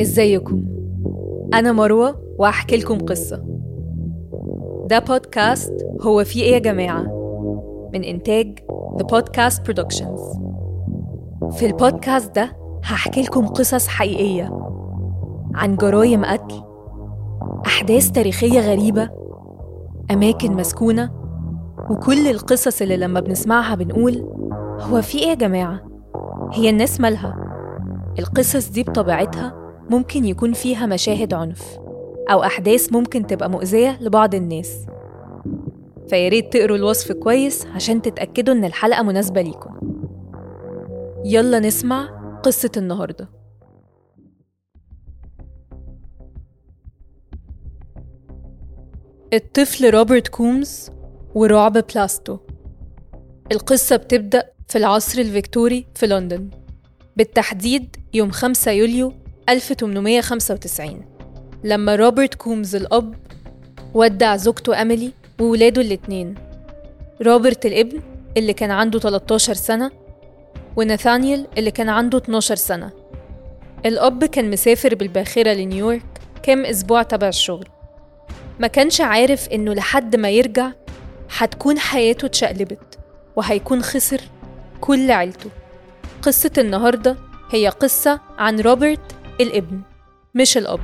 ازيكم؟ أنا مروة وهحكي لكم قصة. ده بودكاست هو في إيه يا جماعة؟ من إنتاج The Podcast Productions. في البودكاست ده هحكي لكم قصص حقيقية عن جرايم قتل أحداث تاريخية غريبة أماكن مسكونة وكل القصص اللي لما بنسمعها بنقول هو في إيه يا جماعة؟ هي الناس مالها؟ القصص دي بطبيعتها ممكن يكون فيها مشاهد عنف أو أحداث ممكن تبقى مؤذية لبعض الناس. فياريت تقروا الوصف كويس عشان تتأكدوا إن الحلقة مناسبة ليكم. يلا نسمع قصة النهاردة. الطفل روبرت كومز ورعب بلاستو. القصة بتبدأ في العصر الفيكتوري في لندن. بالتحديد يوم 5 يوليو 1895 لما روبرت كومز الأب ودع زوجته أميلي وولاده الاتنين. روبرت الابن اللي كان عنده 13 سنة وناثانيال اللي كان عنده 12 سنة. الأب كان مسافر بالباخرة لنيويورك كام أسبوع تبع الشغل. ما كانش عارف إنه لحد ما يرجع هتكون حياته اتشقلبت وهيكون خسر كل عيلته. قصة النهاردة هي قصة عن روبرت الابن مش الأب.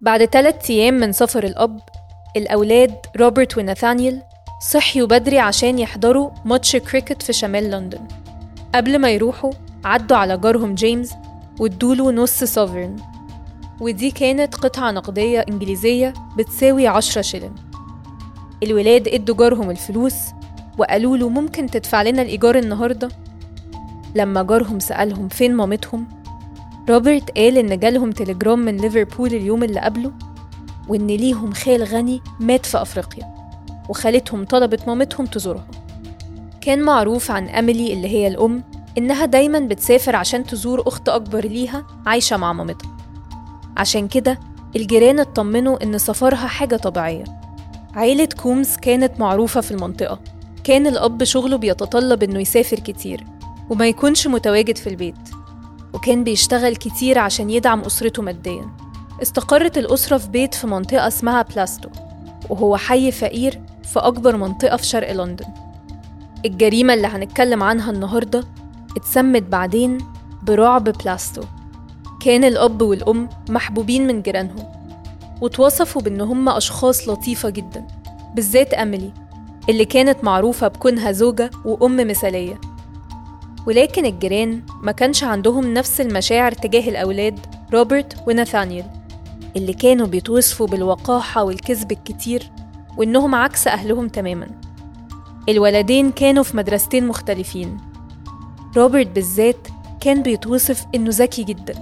بعد ثلاثة أيام من سفر الأب الأولاد روبرت وناثانيال صحيوا بدري عشان يحضروا ماتش كريكت في شمال لندن. قبل ما يروحوا عدوا على جارهم جيمس وادوله نص سوفرن. ودي كانت قطعة نقدية إنجليزية بتساوي عشرة شيلن الولاد إدوا جارهم الفلوس وقالوا له ممكن تدفع لنا الإيجار النهاردة؟ لما جارهم سألهم فين مامتهم؟ روبرت قال إن جالهم تليجرام من ليفربول اليوم اللي قبله وإن ليهم خال غني مات في أفريقيا وخالتهم طلبت مامتهم تزورهم. كان معروف عن أميلي اللي هي الأم إنها دايما بتسافر عشان تزور أخت أكبر ليها عايشة مع مامتها. عشان كده الجيران اطمنوا إن سفرها حاجة طبيعية. عيلة كومز كانت معروفة في المنطقة. كان الأب شغله بيتطلب إنه يسافر كتير. وما يكونش متواجد في البيت وكان بيشتغل كتير عشان يدعم أسرته ماديا. استقرت الأسرة في بيت في منطقة اسمها بلاستو وهو حي فقير في أكبر منطقة في شرق لندن. الجريمة اللي هنتكلم عنها النهاردة اتسمت بعدين برعب بلاستو. كان الأب والأم محبوبين من جيرانهم وتوصفوا بإن هم أشخاص لطيفة جدا بالذات أميلي اللي كانت معروفة بكونها زوجة وأم مثالية. ولكن الجيران ما كانش عندهم نفس المشاعر تجاه الأولاد روبرت وناثانيال اللي كانوا بيتوصفوا بالوقاحة والكذب الكتير وإنهم عكس أهلهم تماما. الولدين كانوا في مدرستين مختلفين. روبرت بالذات كان بيتوصف إنه ذكي جدا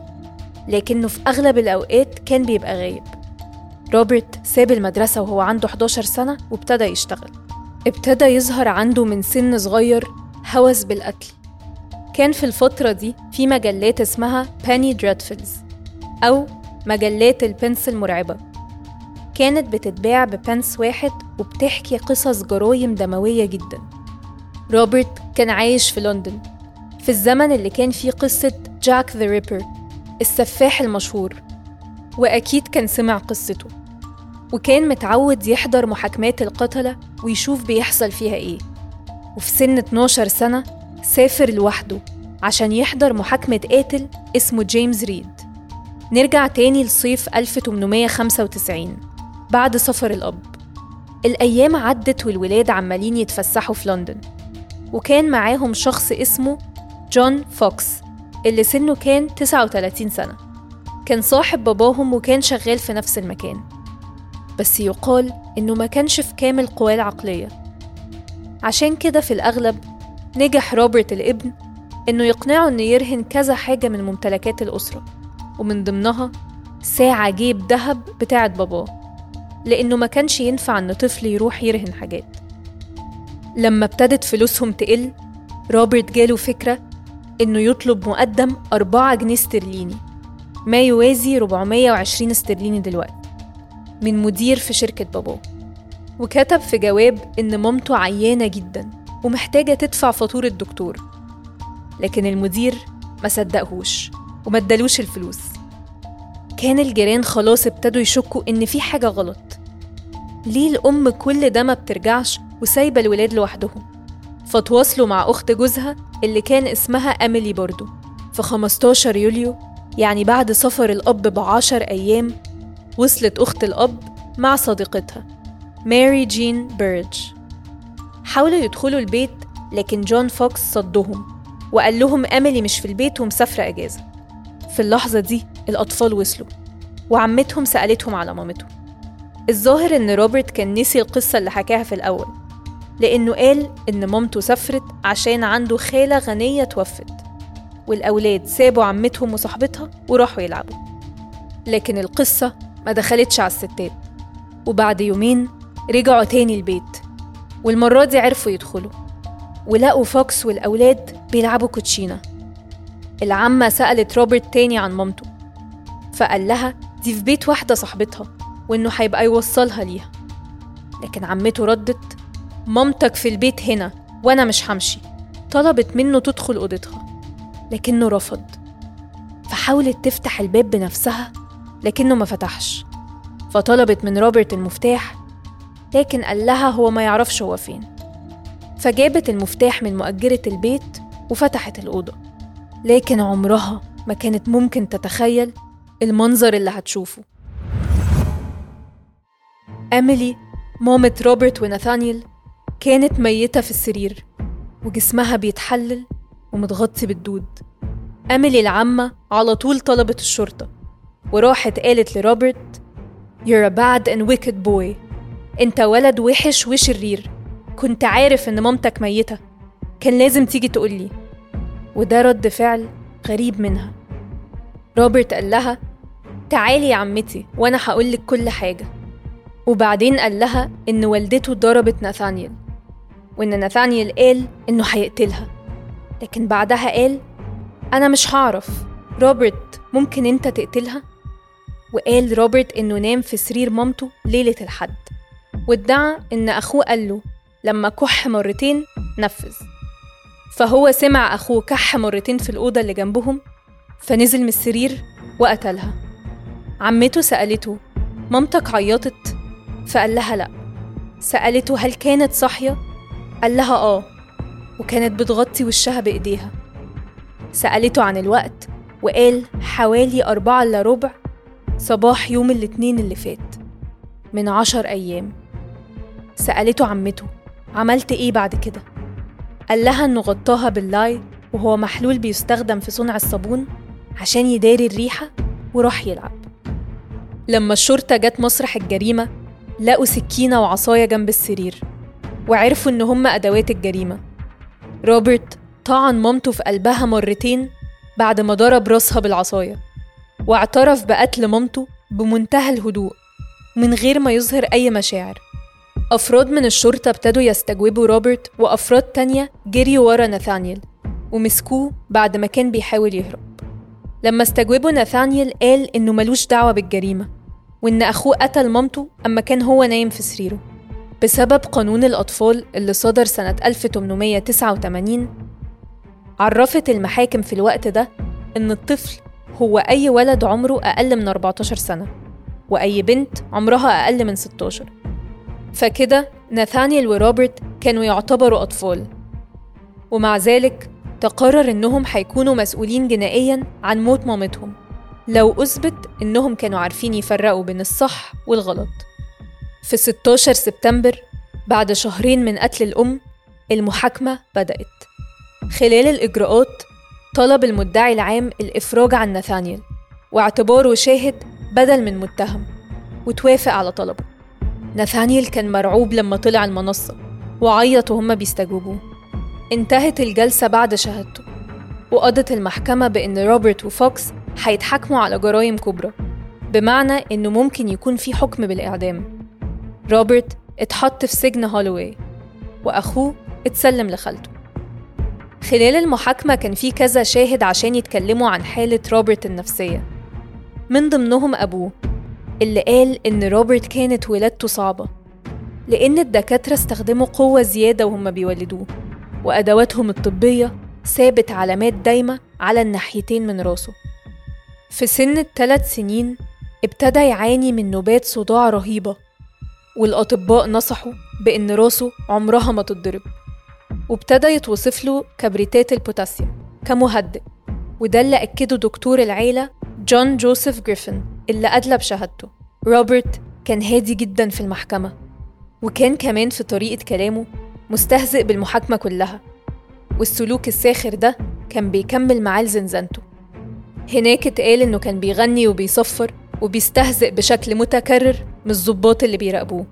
لكنه في أغلب الأوقات كان بيبقى غايب. روبرت ساب المدرسة وهو عنده 11 سنة وابتدى يشتغل. ابتدى يظهر عنده من سن صغير هوس بالقتل. كان في الفترة دي في مجلات اسمها penny dreadfuls أو مجلات البنس المرعبة. كانت بتتباع ببنس واحد وبتحكي قصص جرايم دموية جدا. روبرت كان عايش في لندن في الزمن اللي كان فيه قصة Jack the Ripper السفاح المشهور وأكيد كان سمع قصته. وكان متعود يحضر محاكمات القتلة ويشوف بيحصل فيها إيه. وفي سن 12 سنة سافر لوحده عشان يحضر محاكمة قاتل اسمه جيمس ريد. نرجع تاني لصيف 1895 بعد سفر الأب. الأيام عدت والولاد عمالين يتفسحوا في لندن وكان معاهم شخص اسمه جون فوكس اللي سنه كان 39 سنة. كان صاحب باباهم وكان شغال في نفس المكان. بس يقال إنه ما كانش في كامل قواه العقلية. عشان كده في الأغلب نجح روبرت الابن إنه يقنعه إنه يرهن كذا حاجة من ممتلكات الأسرة ومن ضمنها ساعة جيب دهب بتاعة باباه لأنه ما كانش ينفع إن طفل يروح يرهن حاجات. لما ابتدت فلوسهم تقل روبرت جاله فكرة إنه يطلب مقدم أربعة جنيه استرليني ما يوازي 420 استرليني دلوقتي من مدير في شركة باباه. وكتب في جواب إن مامته عيانة جدا. ومحتاجة تدفع فاتورة دكتور لكن المدير ما صدقهوش وما ادالوش الفلوس. كان الجيران خلاص ابتدوا يشكوا إن في حاجة غلط. ليه الأم كل ده ما بترجعش وسايبة الولاد لوحدهم؟ فتواصلوا مع أخت جوزها اللي كان اسمها أميلي برضو. في 15 يوليو يعني بعد سفر الأب بعشر أيام وصلت أخت الأب مع صديقتها ماري جين بيرج. حاولوا يدخلوا البيت لكن جون فوكس صدهم وقال لهم أميلي مش في البيت ومسافرة أجازة. في اللحظة دي الأطفال وصلوا وعمتهم سألتهم على مامتهم الظاهر إن روبرت كان نسي القصة اللي حكاها في الأول لأنه قال إن مامته سافرت عشان عنده خالة غنية توفت والأولاد سابوا عمتهم وصاحبتها وراحوا يلعبوا. لكن القصة ما دخلتش على الستات. وبعد يومين رجعوا تاني البيت. والمرة دي عرفوا يدخلوا ولقوا فوكس والأولاد بيلعبوا كوتشينة. العمة سألت روبرت تاني عن مامته فقال لها دي في بيت واحدة صاحبتها وإنه هيبقى يوصلها ليها. لكن عمته ردت مامتك في البيت هنا وأنا مش همشي. طلبت منه تدخل أوضتها لكنه رفض. فحاولت تفتح الباب بنفسها لكنه ما فتحش. فطلبت من روبرت المفتاح لكن قال لها هو ما يعرفش هو فين. فجابت المفتاح من مؤجرة البيت وفتحت الأوضة. لكن عمرها ما كانت ممكن تتخيل المنظر اللي هتشوفه. أميلي مامة روبرت وناثانيل كانت ميتة في السرير وجسمها بيتحلل ومتغطي بالدود. أميلي العمة على طول طلبت الشرطة وراحت قالت لروبرت You're a bad and wicked boy. انت ولد وحش وشرير. كنت عارف ان مامتك ميتة. كان لازم تيجي تقولي. وده رد فعل غريب منها. روبرت قال لها تعالي يا عمتي وأنا هقولك كل حاجة. وبعدين قال لها إن والدته ضربت ناثانيل وإن ناثانيل قال إنه هيقتلها. لكن بعدها قال أنا مش هعرف. روبرت ممكن أنت تقتلها؟ وقال روبرت إنه نام في سرير مامته ليلة الحد. وادعى إن أخوه قال له لما كح مرتين نفذ. فهو سمع أخوه كح مرتين في الأوضة اللي جنبهم فنزل من السرير وقتلها. عمته سألته مامتك عيطت؟ فقال لها لأ. سألته هل كانت صاحية؟ قال لها آه. وكانت بتغطي وشها بإيديها. سألته عن الوقت وقال حوالي أربعة إلا ربع صباح يوم الاثنين اللي فات من عشر أيام. سألته عمته عملت إيه بعد كده؟ قال لها إنه غطاها باللاي وهو محلول بيستخدم في صنع الصابون عشان يداري الريحة وراح يلعب. لما الشرطة جت مسرح الجريمة لقوا سكينة وعصاية جنب السرير وعرفوا إن هما أدوات الجريمة. روبرت طعن مامته في قلبها مرتين بعد ما ضرب راسها بالعصاية واعترف بقتل مامته بمنتهى الهدوء من غير ما يظهر أي مشاعر. أفراد من الشرطة ابتدوا يستجوبوا روبرت وأفراد تانية جريوا ورا ناثانيل ومسكوه بعد ما كان بيحاول يهرب. لما استجوبوا ناثانيل قال إنه ملوش دعوة بالجريمة وإن أخوه قتل مامته أما كان هو نايم في سريره. بسبب قانون الأطفال اللي صدر سنة 1889 عرفت المحاكم في الوقت ده إن الطفل هو أي ولد عمره أقل من 14 سنة وأي بنت عمرها أقل من 16 فكده ناثانيال وروبرت كانوا يعتبروا أطفال. ومع ذلك تقرر إنهم هيكونوا مسؤولين جنائيا عن موت مامتهم لو أثبت إنهم كانوا عارفين يفرقوا بين الصح والغلط. في 16 سبتمبر بعد شهرين من قتل الأم المحاكمة بدأت. خلال الإجراءات طلب المدعي العام الإفراج عن ناثانيال واعتباره شاهد بدل من متهم وتوافق على طلبه. ناثانيال كان مرعوب لما طلع المنصة وعيط وهما بيستجوبوه. انتهت الجلسة بعد شهادته وقضت المحكمة بإن روبرت وفوكس هيتحاكموا على جرائم كبرى بمعنى إنه ممكن يكون في حكم بالإعدام. روبرت اتحط في سجن هولوي وأخوه اتسلم لخالته. خلال المحاكمة كان في كذا شاهد عشان يتكلموا عن حالة روبرت النفسية. من ضمنهم أبوه اللي قال إن روبرت كانت ولادته صعبة لأن الدكاترة استخدموا قوة زيادة وهم بيولدوه وأدواتهم الطبية سابت علامات دايمة على الناحيتين من راسه. في سن الثلاث سنين ابتدى يعاني من نوبات صداع رهيبة والأطباء نصحوا بإن راسه عمرها ما تتضرب وابتدى يتوصف له كبريتات البوتاسيوم كمهدئ وده اللي أكده دكتور العيلة جون جوزيف جريفن. اللي أدلى بشهادته روبرت كان هادي جدا في المحكمة وكان كمان في طريقة كلامه مستهزئ بالمحاكمة كلها والسلوك الساخر ده كان بيكمل معاه لزنزانته. هناك اتقال إنه كان بيغني وبيصفر وبيستهزئ بشكل متكرر من الضباط اللي بيراقبوه.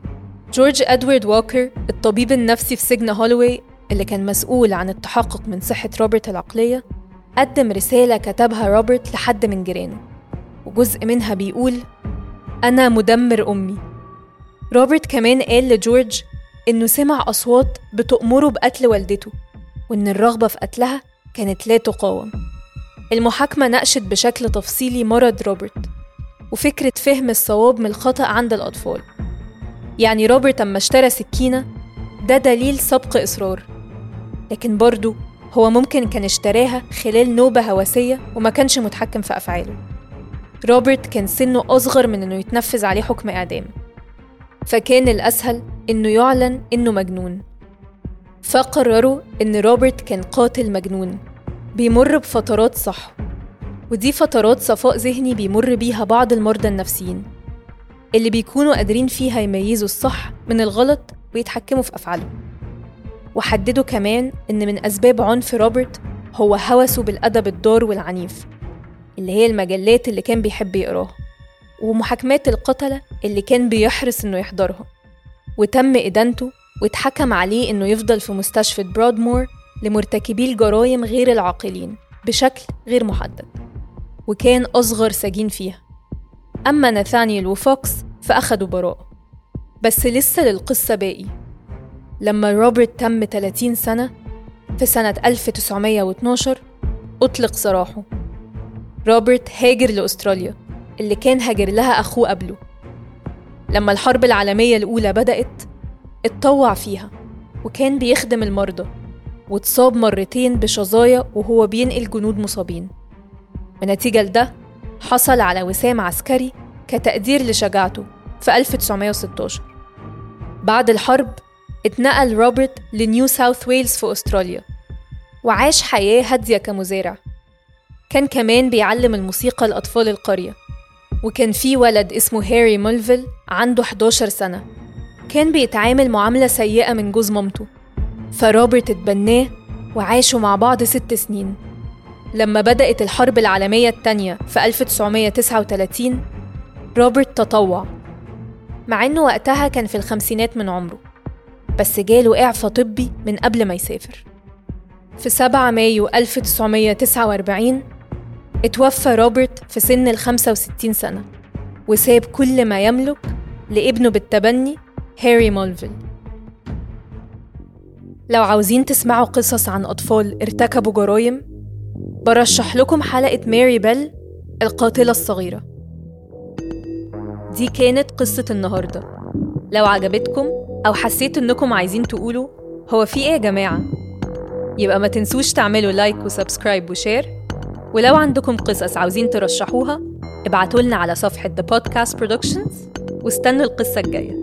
جورج أدوارد ووكر الطبيب النفسي في سجن هولوي اللي كان مسؤول عن التحقق من صحة روبرت العقلية قدم رسالة كتبها روبرت لحد من جيرانه. وجزء منها بيقول أنا مدمر أمي. روبرت كمان قال لجورج إنه سمع أصوات بتأمره بقتل والدته وإن الرغبة في قتلها كانت لا تقاوم. المحاكمة ناقشت بشكل تفصيلي مرض روبرت وفكرة فهم الصواب من الخطأ عند الأطفال. يعني روبرت أما اشترى سكينة ده دليل سبق إصرار. لكن برضه هو ممكن كان اشتراها خلال نوبة هوسية وما كانش متحكم في أفعاله. روبرت كان سنه أصغر من إنه يتنفذ عليه حكم إعدام. فكان الأسهل إنه يعلن إنه مجنون. فقرروا إن روبرت كان قاتل مجنون. بيمر بفترات صح. ودي فترات صفاء ذهني بيمر بيها بعض المرضى النفسيين. اللي بيكونوا قادرين فيها يميزوا الصح من الغلط ويتحكموا في أفعالهم وحددوا كمان إن من أسباب عنف روبرت هو هوسه بالأدب الضار والعنيف. اللي هي المجلات اللي كان بيحب يقراها ومحاكمات القتلة اللي كان بيحرص إنه يحضرها. وتم إدانته واتحكم عليه إنه يفضل في مستشفى برادمور لمرتكبي الجرائم غير العاقلين بشكل غير محدد وكان أصغر سجين فيها. أما ناثانيال وفوكس فأخدوا براءة. بس لسه للقصة باقي. لما روبرت تم 30 سنة في سنة 1912 أطلق سراحه. روبرت هاجر لأستراليا اللي كان هاجر لها أخوه قبله. لما الحرب العالمية الأولى بدأت اتطوع فيها وكان بيخدم المرضى واتصاب مرتين بشظايا وهو بينقل جنود مصابين. ونتيجة لده حصل على وسام عسكري كتقدير لشجاعته في 1916 بعد الحرب اتنقل روبرت لنيو ساوث ويلز في أستراليا وعاش حياة هادية كمزارع. كان كمان بيعلم الموسيقى لأطفال القرية. وكان في ولد اسمه هاري مولفيل عنده 11 سنة. كان بيتعامل معاملة سيئة من جوز مامته. فروبرت اتبناه وعاشوا مع بعض ست سنين. لما بدأت الحرب العالمية التانية في 1939 روبرت تطوع. مع إنه وقتها كان في الخمسينات من عمره. بس جاله إعفاء طبي من قبل ما يسافر. في 7 مايو 1949 اتوفى روبرت في سن ال 65 سنة وساب كل ما يملك لابنه بالتبني هاري مولفيل. لو عاوزين تسمعوا قصص عن أطفال ارتكبوا جرائم برشح لكم حلقة ماري بيل القاتلة الصغيرة. دي كانت قصة النهاردة. لو عجبتكم أو حسيت إنكم عايزين تقولوا هو في إيه يا جماعة؟ يبقى ما تنسوش تعملوا like و subscribe و share ولو عندكم قصص عاوزين ترشحوها ابعتولنا على صفحة The Podcast Productions واستنوا القصة الجاية.